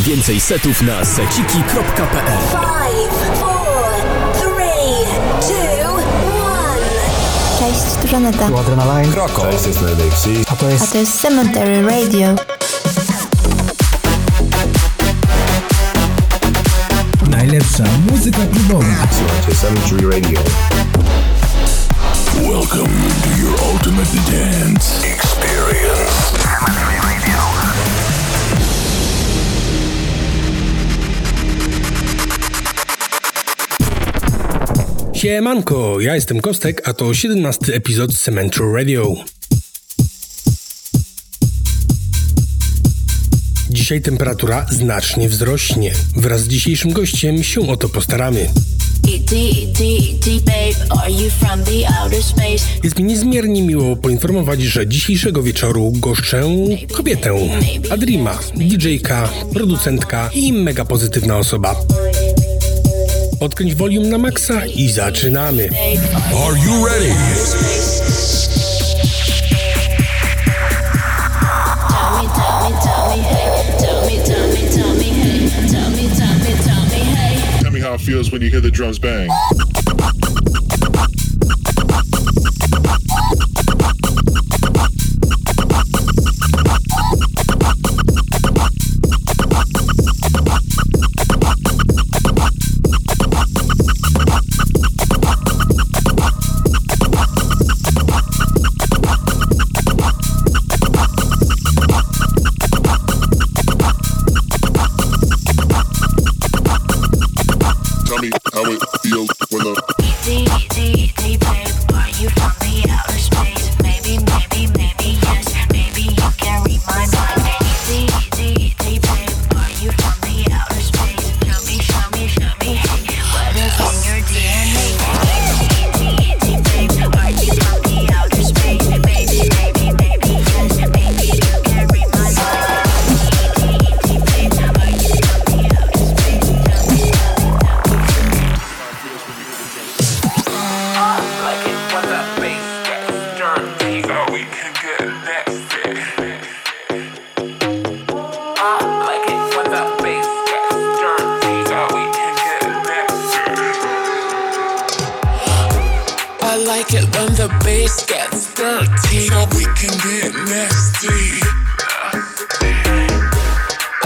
Więcej setów na seciki.pl Cześć, tu Żaneta. Tu Adrenaline. Kroko. Cześć, jest Medexi. A to jest... A to jest Cemetery Radio. Najlepsza muzyka klubowa. Słuchajcie Cemetery Radio. Welcome to your ultimate dance experience. Siemanko, ja jestem Kostek, a to 17 epizod Cementry Radio. Dzisiaj temperatura znacznie wzrośnie. Wraz z dzisiejszym gościem się o to postaramy. Jest mi niezmiernie miło poinformować, że dzisiejszego wieczoru goszczę kobietę, Adrima, DJ-ka, producentka i mega pozytywna osoba. Odkręć volume na maksa i zaczynamy. Are you ready? Tell me how it feels when you hear the drums bang.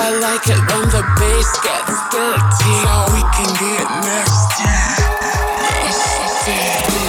I like it when the bass gets dirty. So we can get nasty. Nasty.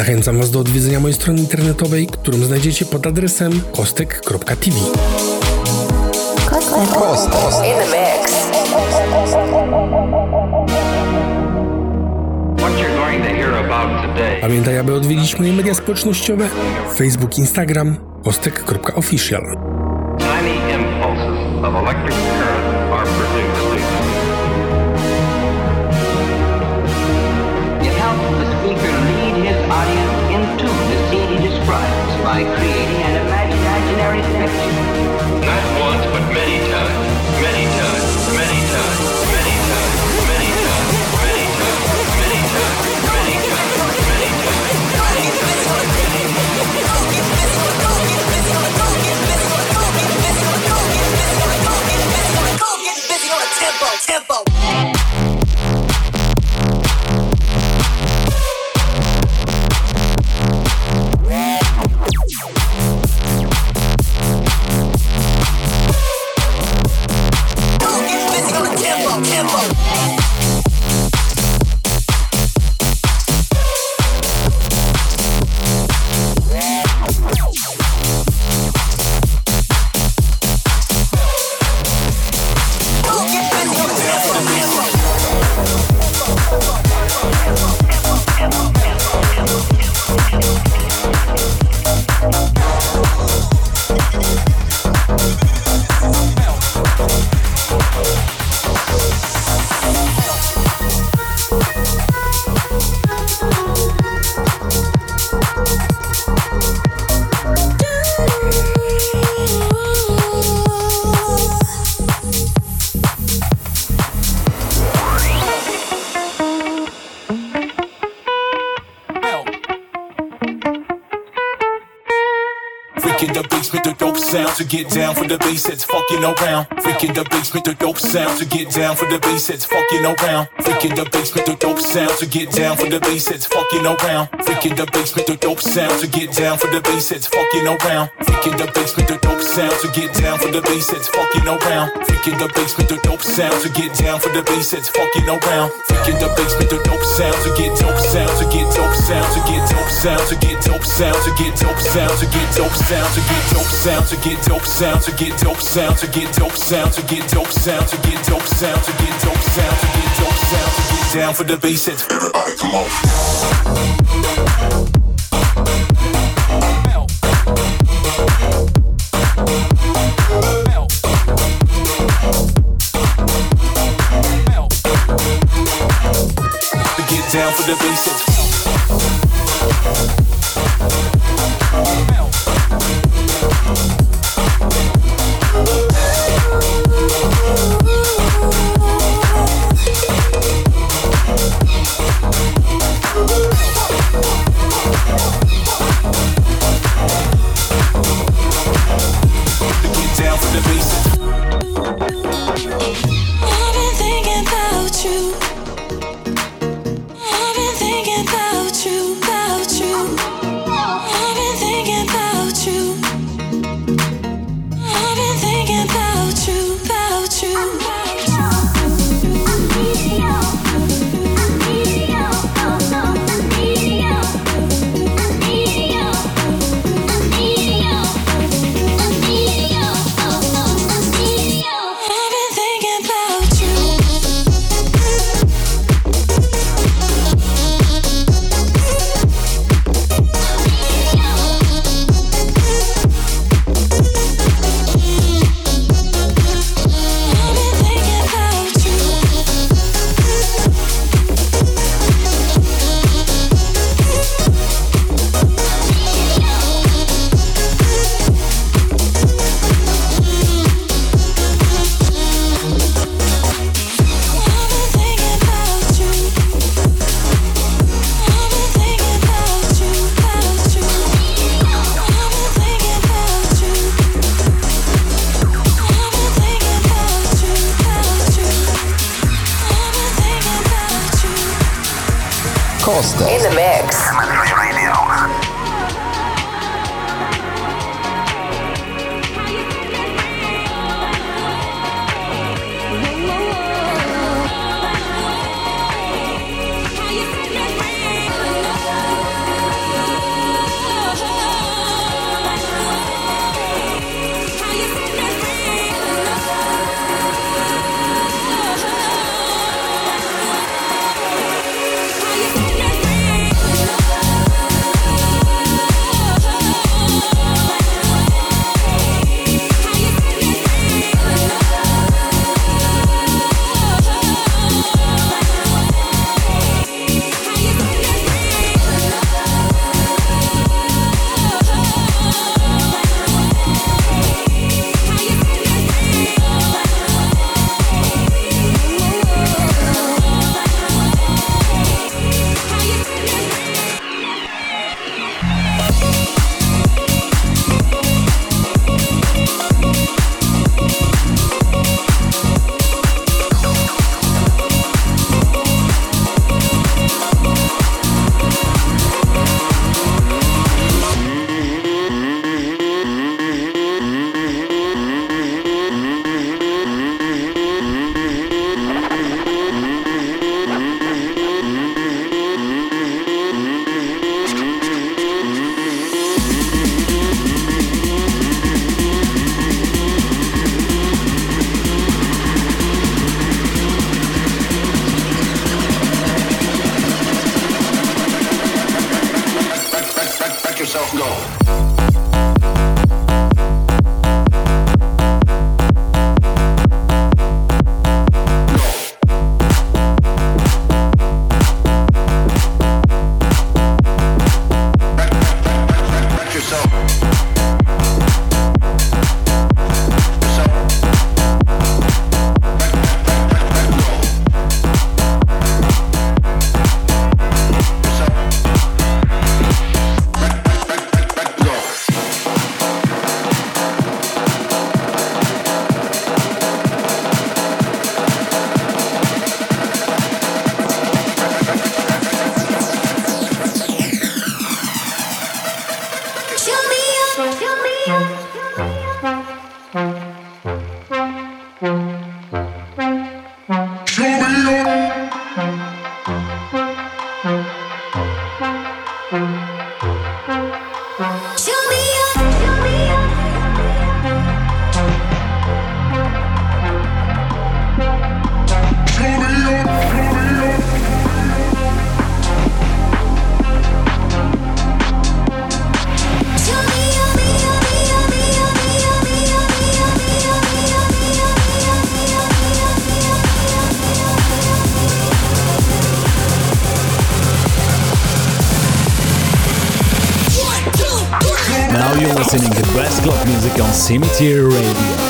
Zachęcam Was do odwiedzenia mojej strony internetowej, którą znajdziecie pod adresem kostek.tv. Kostek. In the mix. Pamiętaj, aby odwiedzić moje media społecznościowe Facebook, Instagram, kostek.official. Tiny impulses of electric fucking around. Freak in the basement, the dope sound to get down for the bass that's fucking around. Freak in the basement, the dope sound to get down for the bass that's fucking around. Freak in the basement, the dope sound to get down for the bass that's fucking around. Freak in the basement, the dope sound to get down for the bass that's fucking around. Freak in the basement, the dope sound to get down for the bass that's fucking around. Freak in the basement, the dope sound to get dope sound sound to get dope sound to get dope sound to get dope sound to get dope sound to get dope sound to get dope sound to get dope sound to get dope sound to get dope sound to get dope sound to get dope sound to get dope sound to get down for the bass that's Everybody, come on. to get down for the bass you're listening to best club music on Cemetery Radio.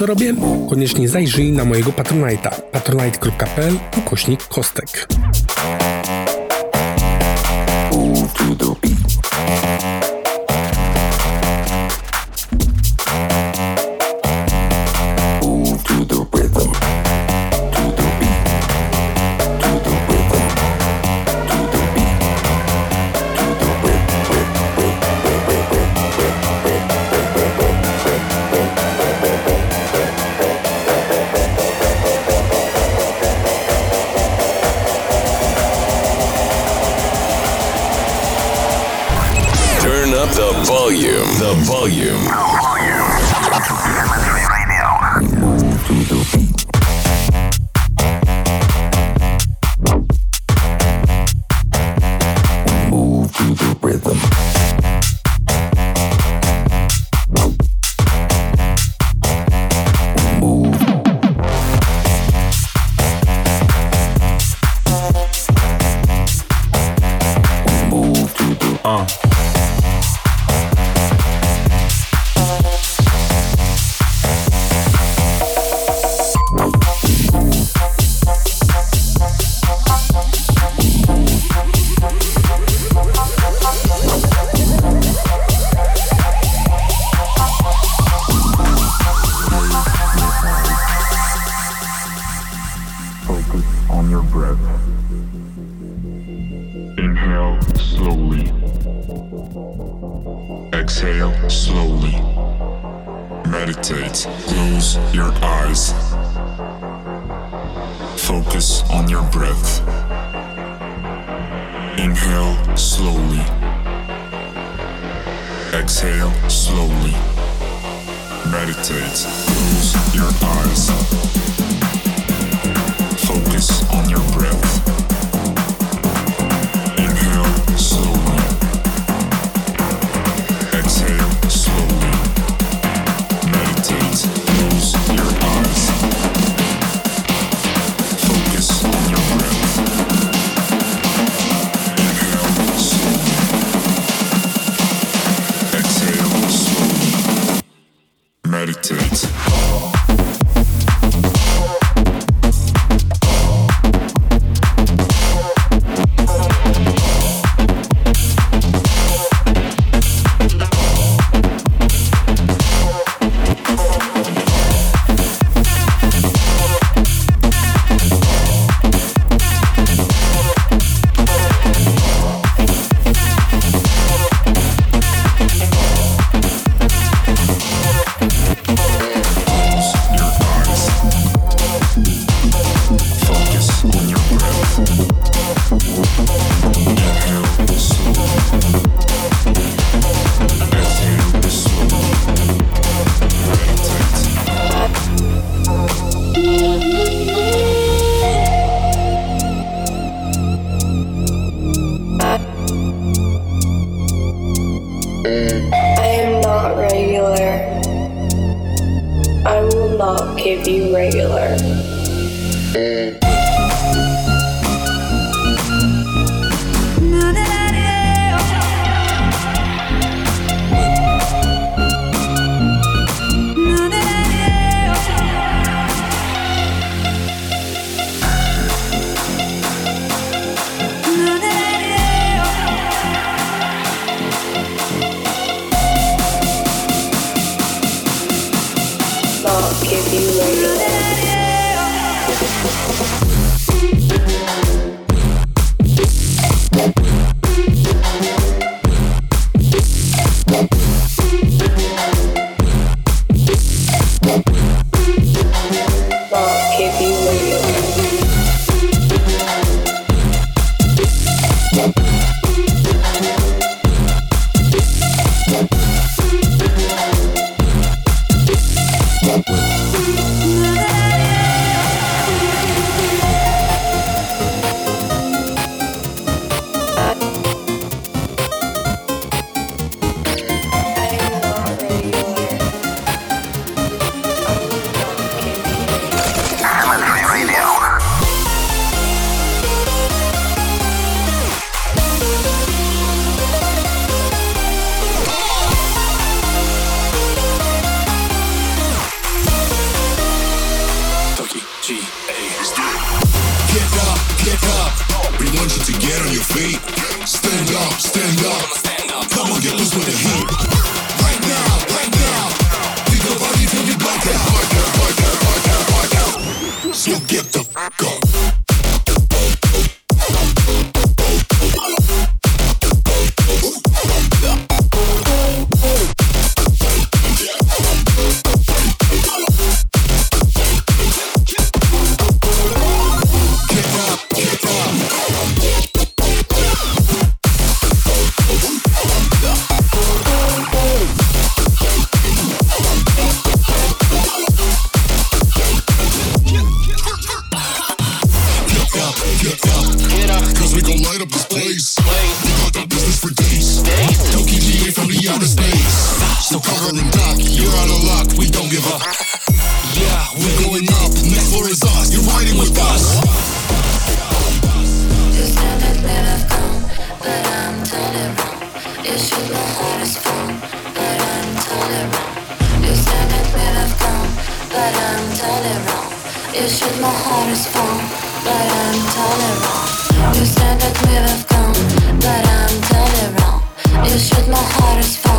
Co robię? Koniecznie zajrzyj na mojego Patronite'a patronite.pl ukośnik kostek. regular. You shoot my heart is full, but I'm totally wrong. You said that we were gone, but I'm totally wrong. You shoot my heart is full.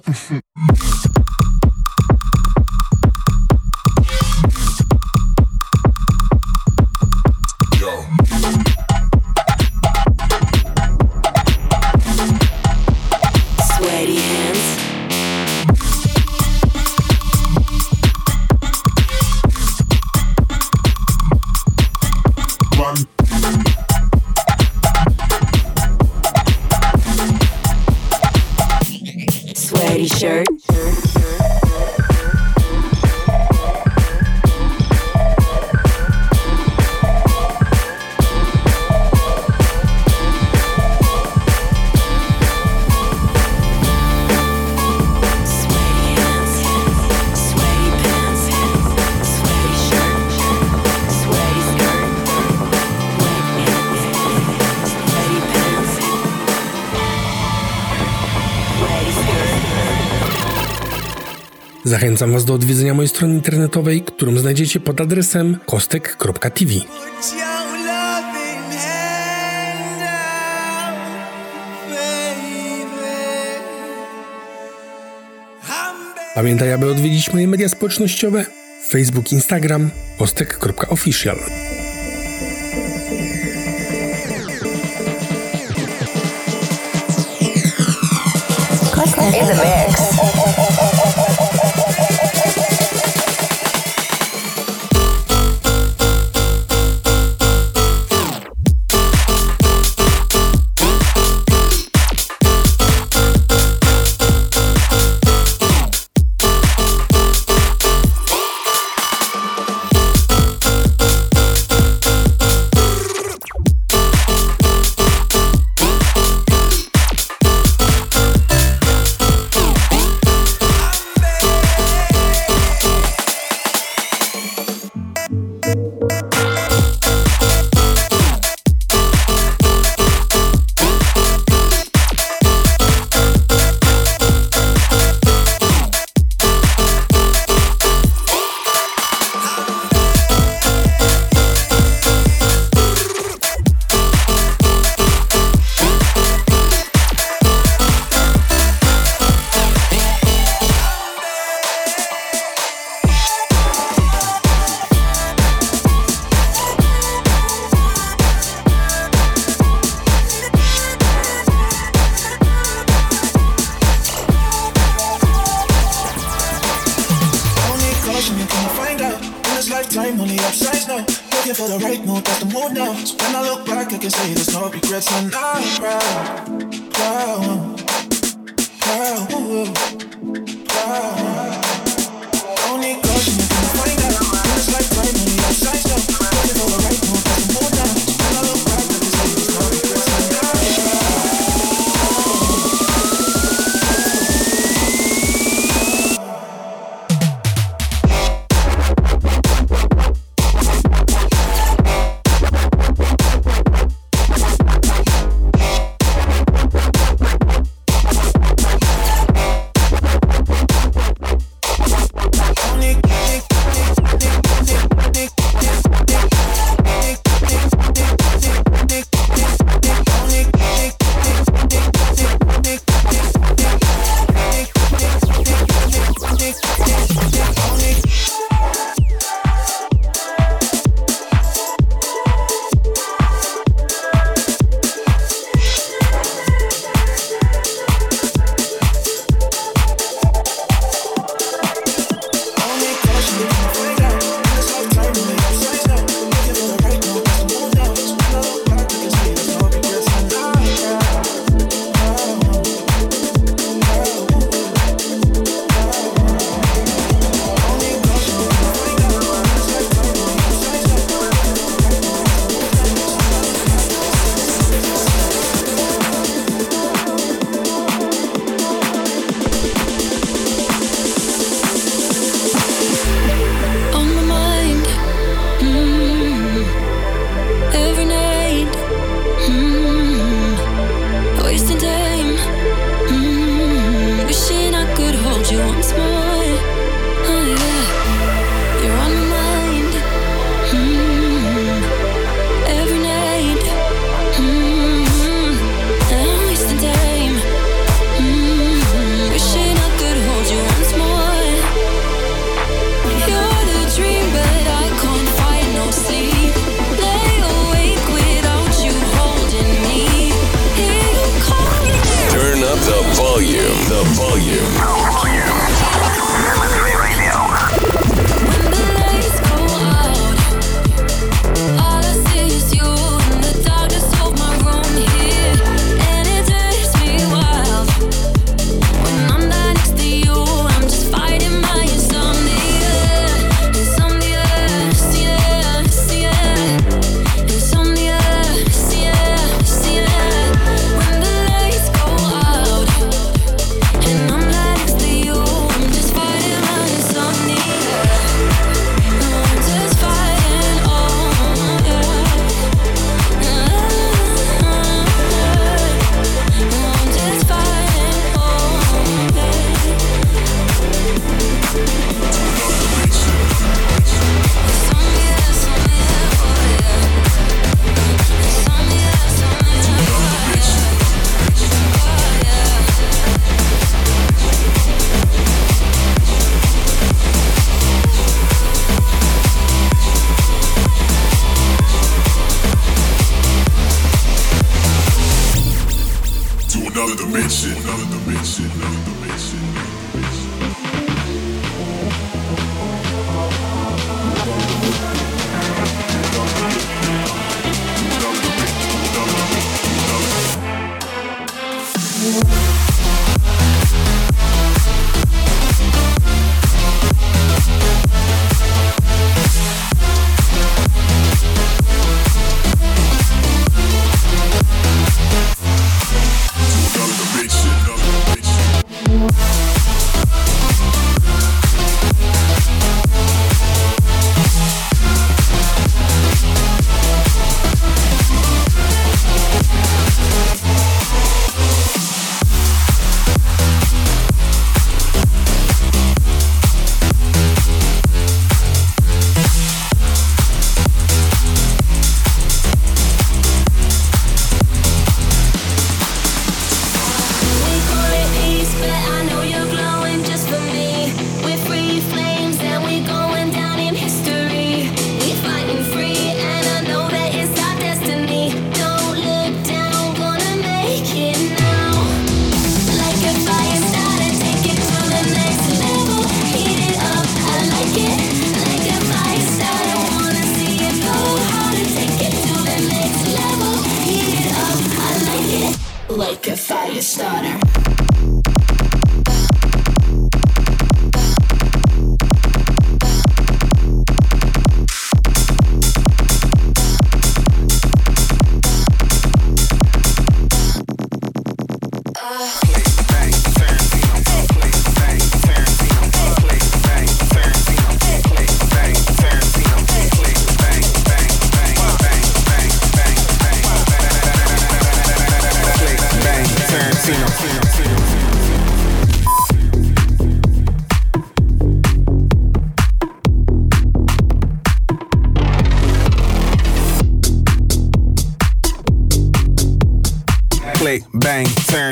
pour Zachęcam Was do odwiedzenia mojej strony internetowej, którą znajdziecie pod adresem kostek.tv. Pamiętaj, aby odwiedzić moje media społecznościowe Facebook, Instagram, kostek.official. In the mix. time, only upsets now. Looking for the right move, that's the mood now. So when I look back, I can say there's no regrets, and I'm proud, proud, proud, proud.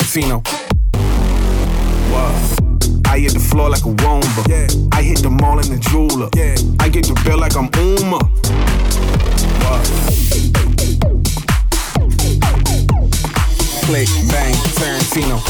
Tarantino. Whoa. I hit the floor like a womba. I hit the mall in the jeweler. I get the bill like I'm Uma. Whoa. Click, bang, Tarantino.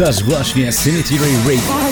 Słuchasz właśnie Cemetery Radio.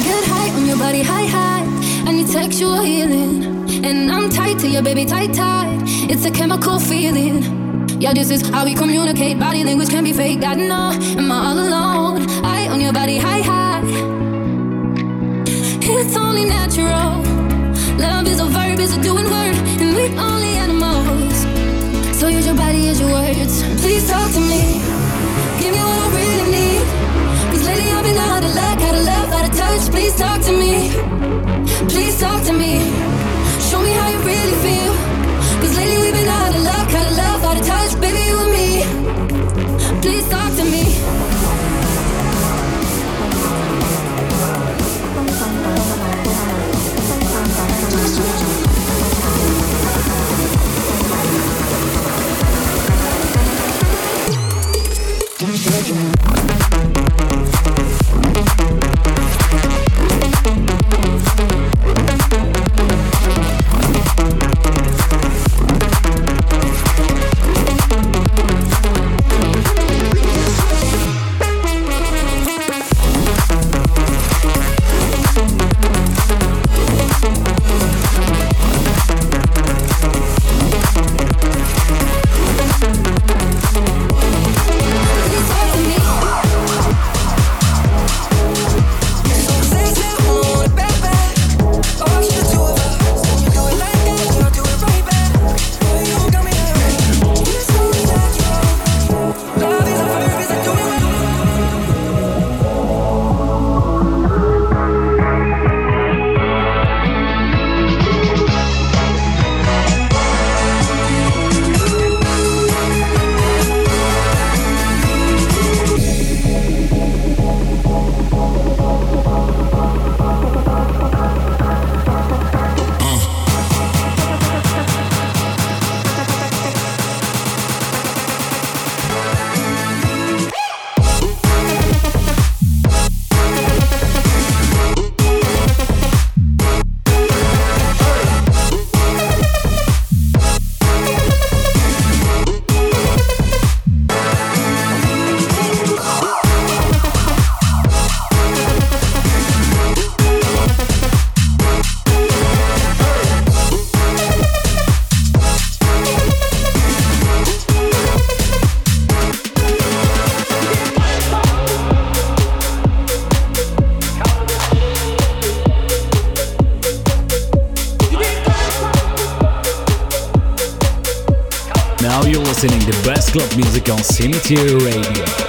Club music on Cemetery Radio.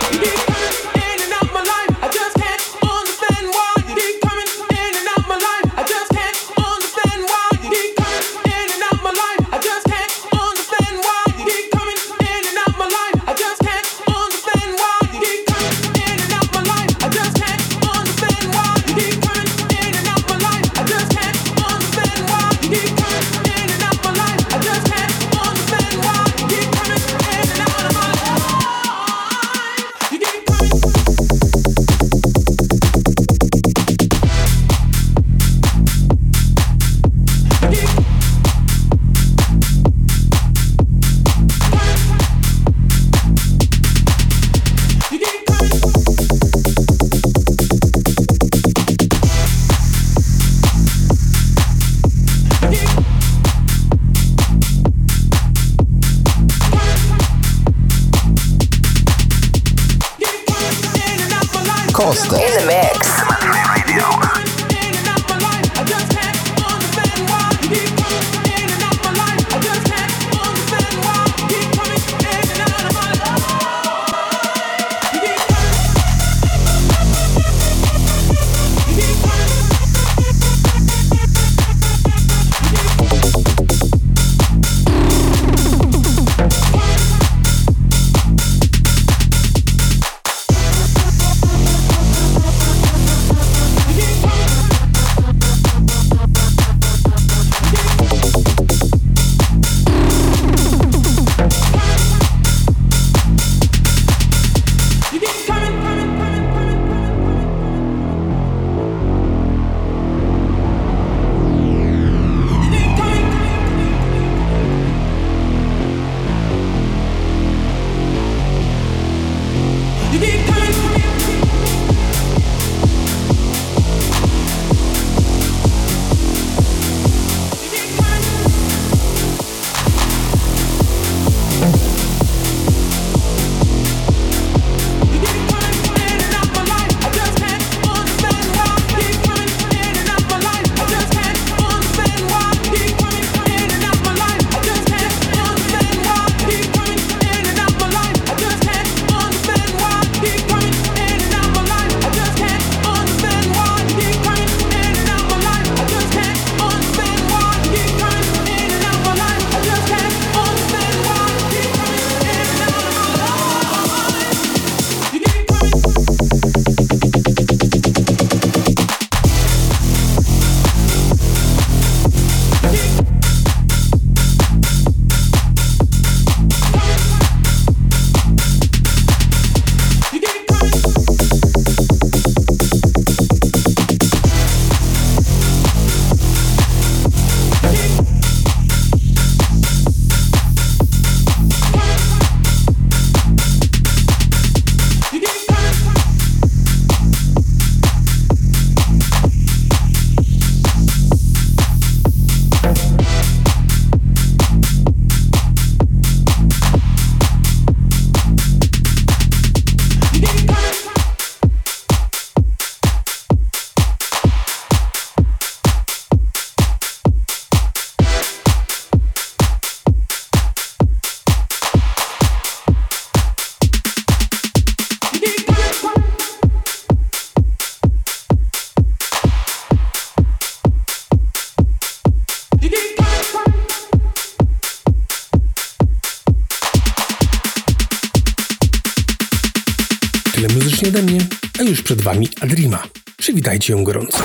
Wami Adrima. Przywitajcie ją gorąco.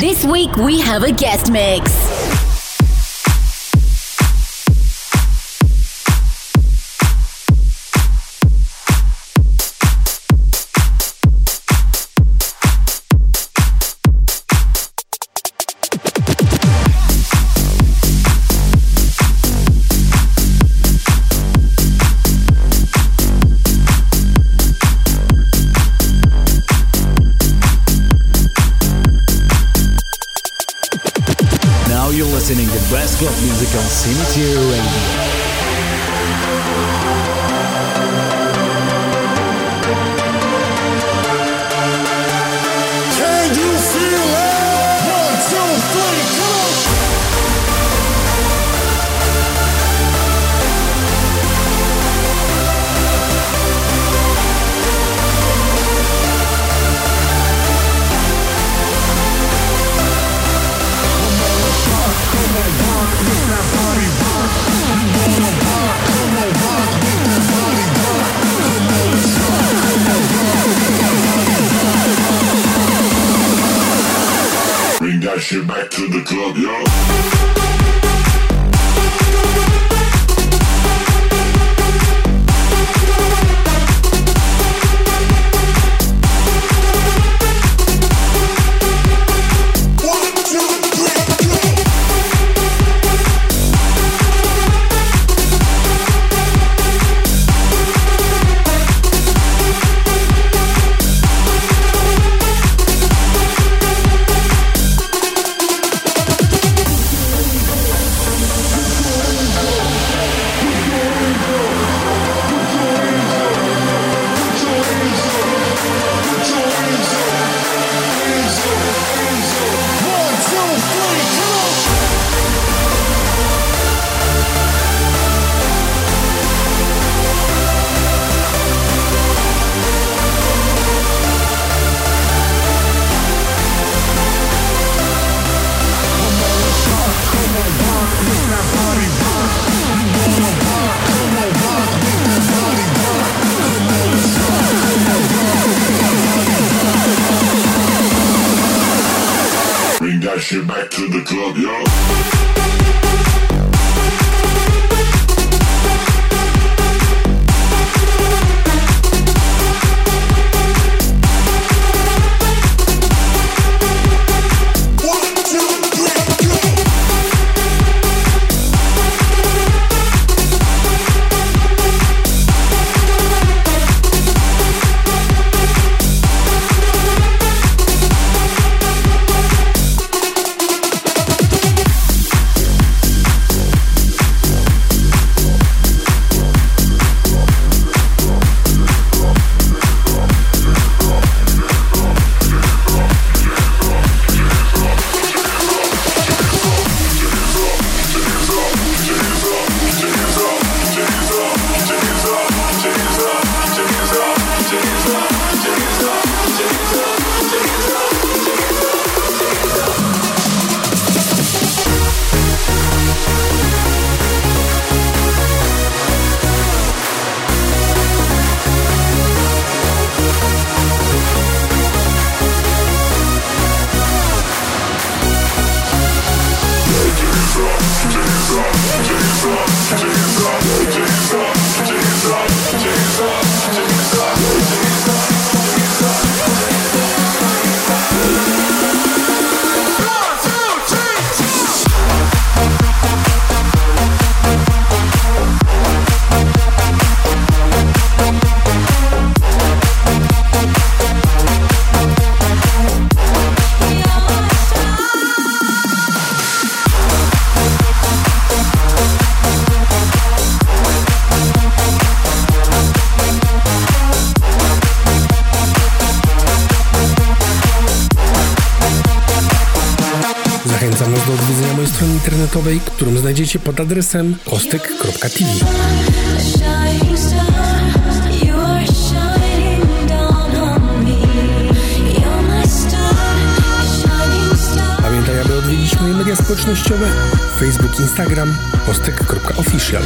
This week we have a guest mix. Best club music on Cemetery Radio. That shit back to the club, yo. Znajdziecie pod adresem kostek.tv. Pamiętaj, aby odwiedzić moje media społecznościowe Facebook, Instagram, kostek.official.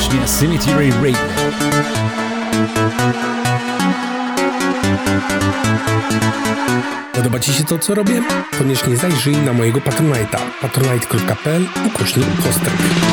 właśnie Cemetery Rain. Podoba Ci się to, co robię? Koniecznie zajrzyj na mojego Patronite'a patronite.pl ukośnik postęp.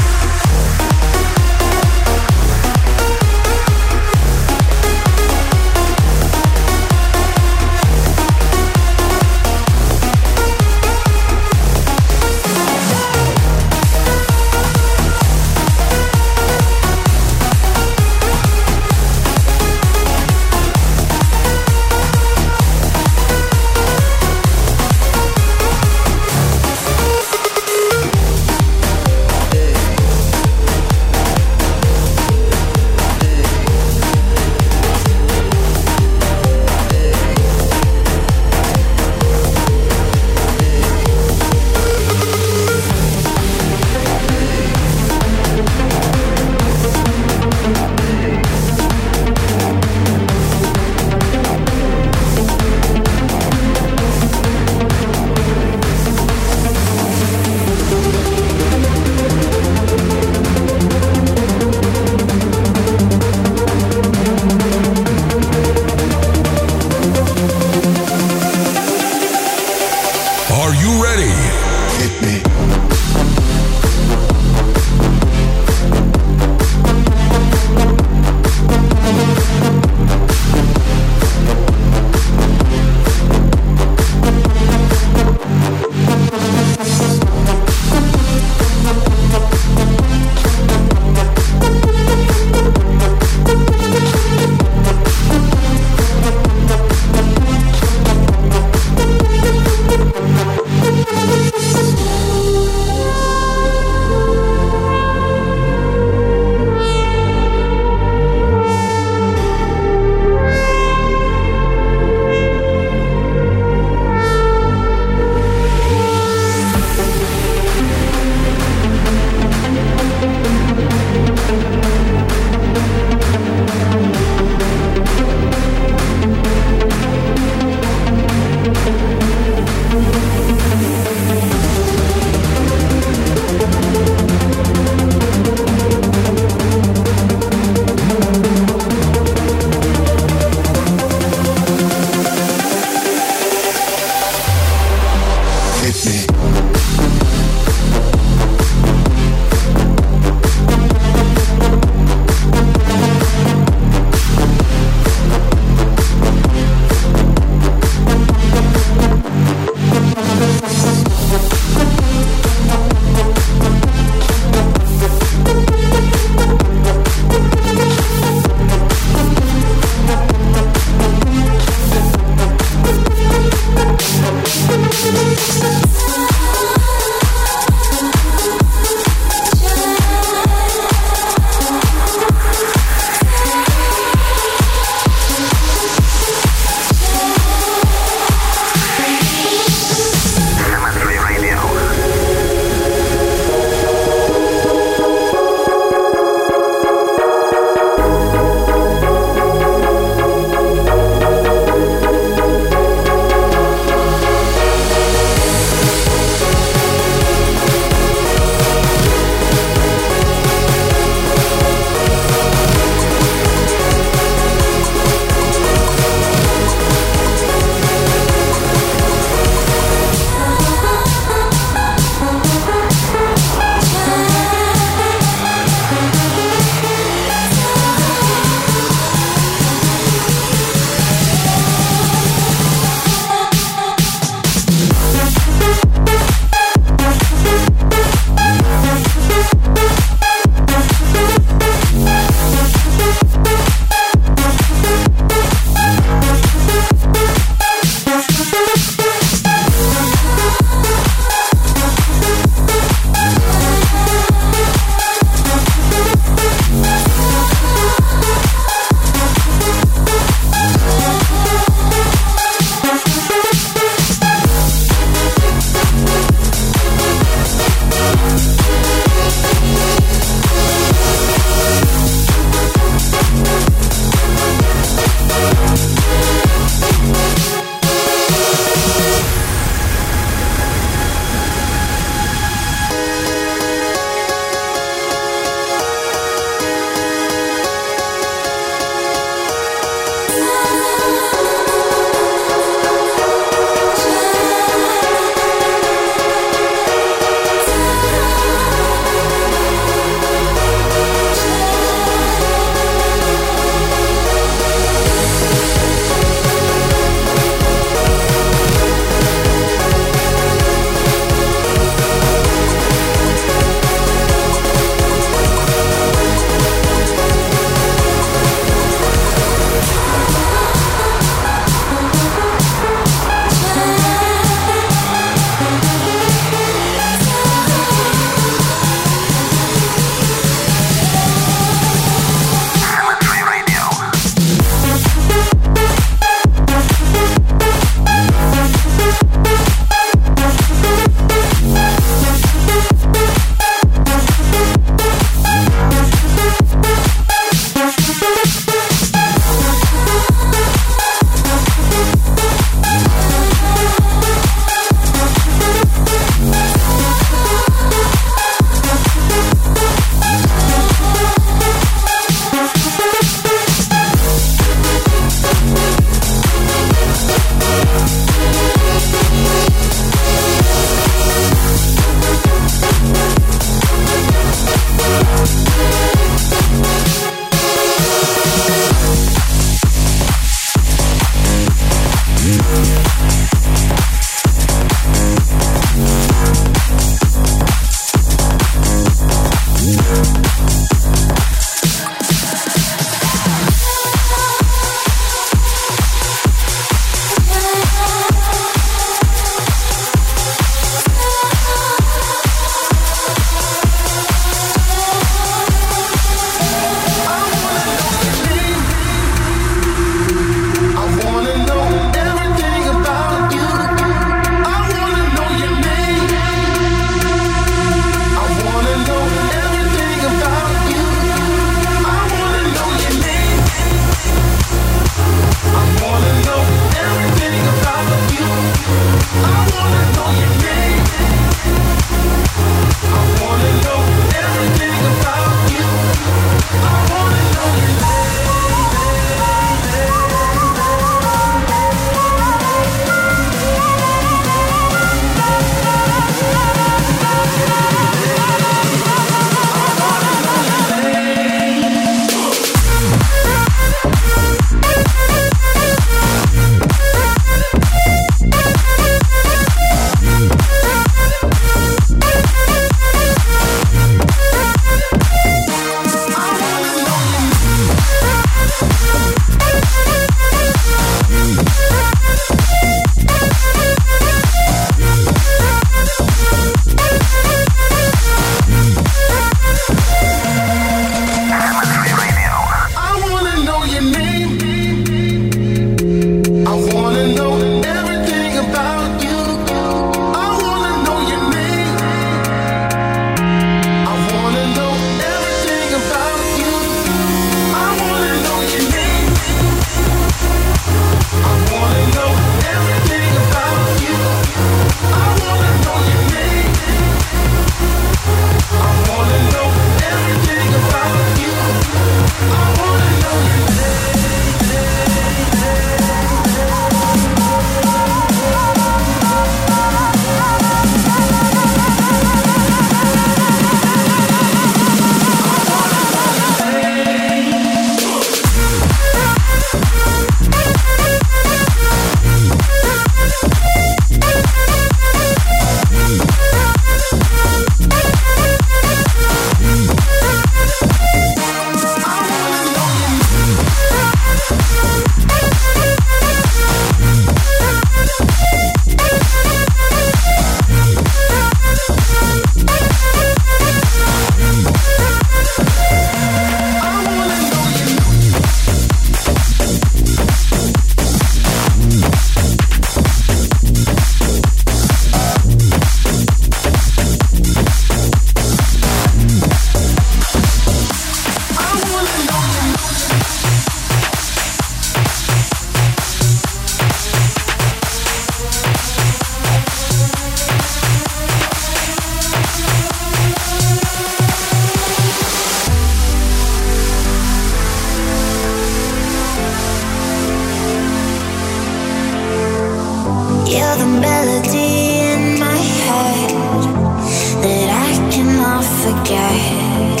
forget.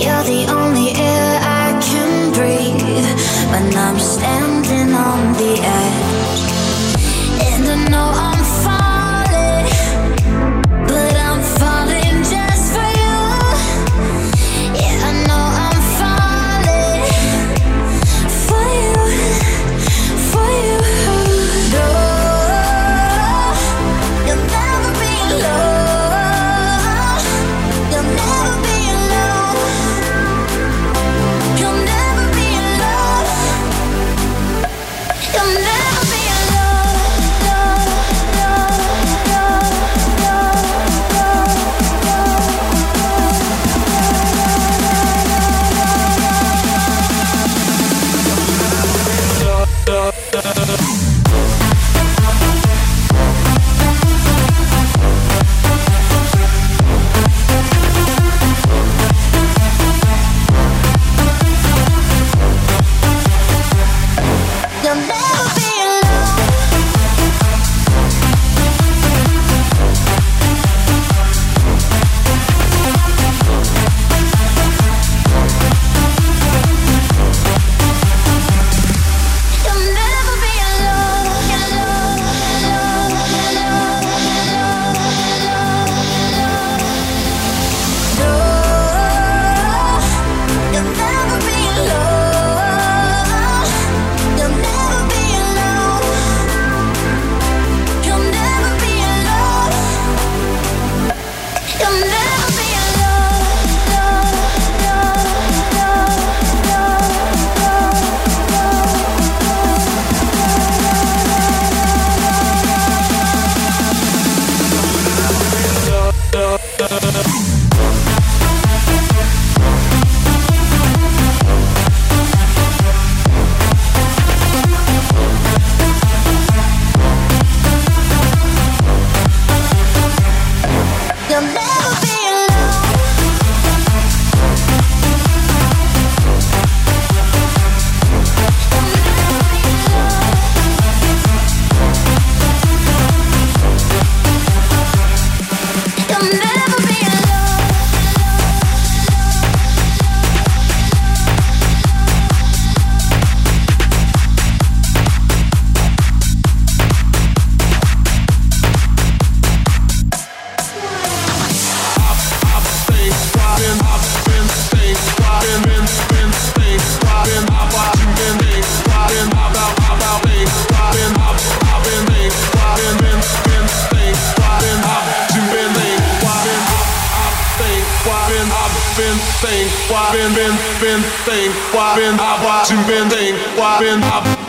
You're the only air I can breathe when I'm standing on the edge. been, been, been, think, why, been, I, why, to been, think, why, been, I.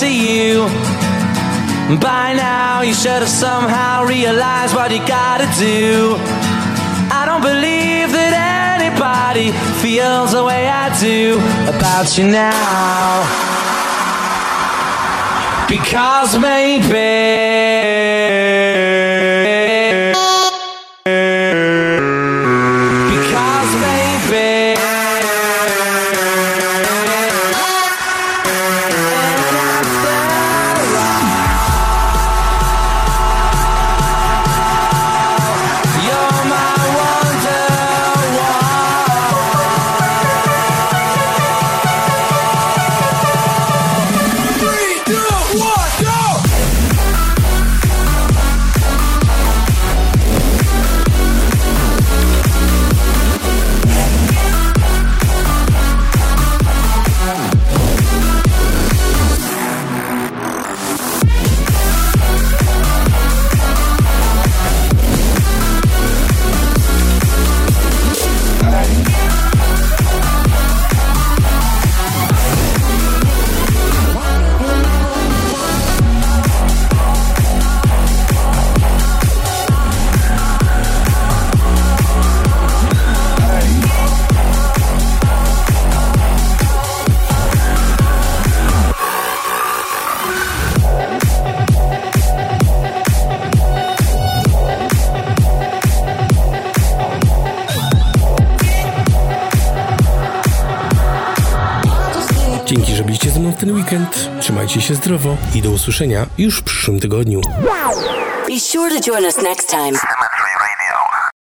to you. By now, you should have somehow realized what you gotta do. I don't believe that anybody feels the way I do about you now. Because maybe. Weekend. Trzymajcie się zdrowo i do usłyszenia już w przyszłym tygodniu. Be sure to join us next time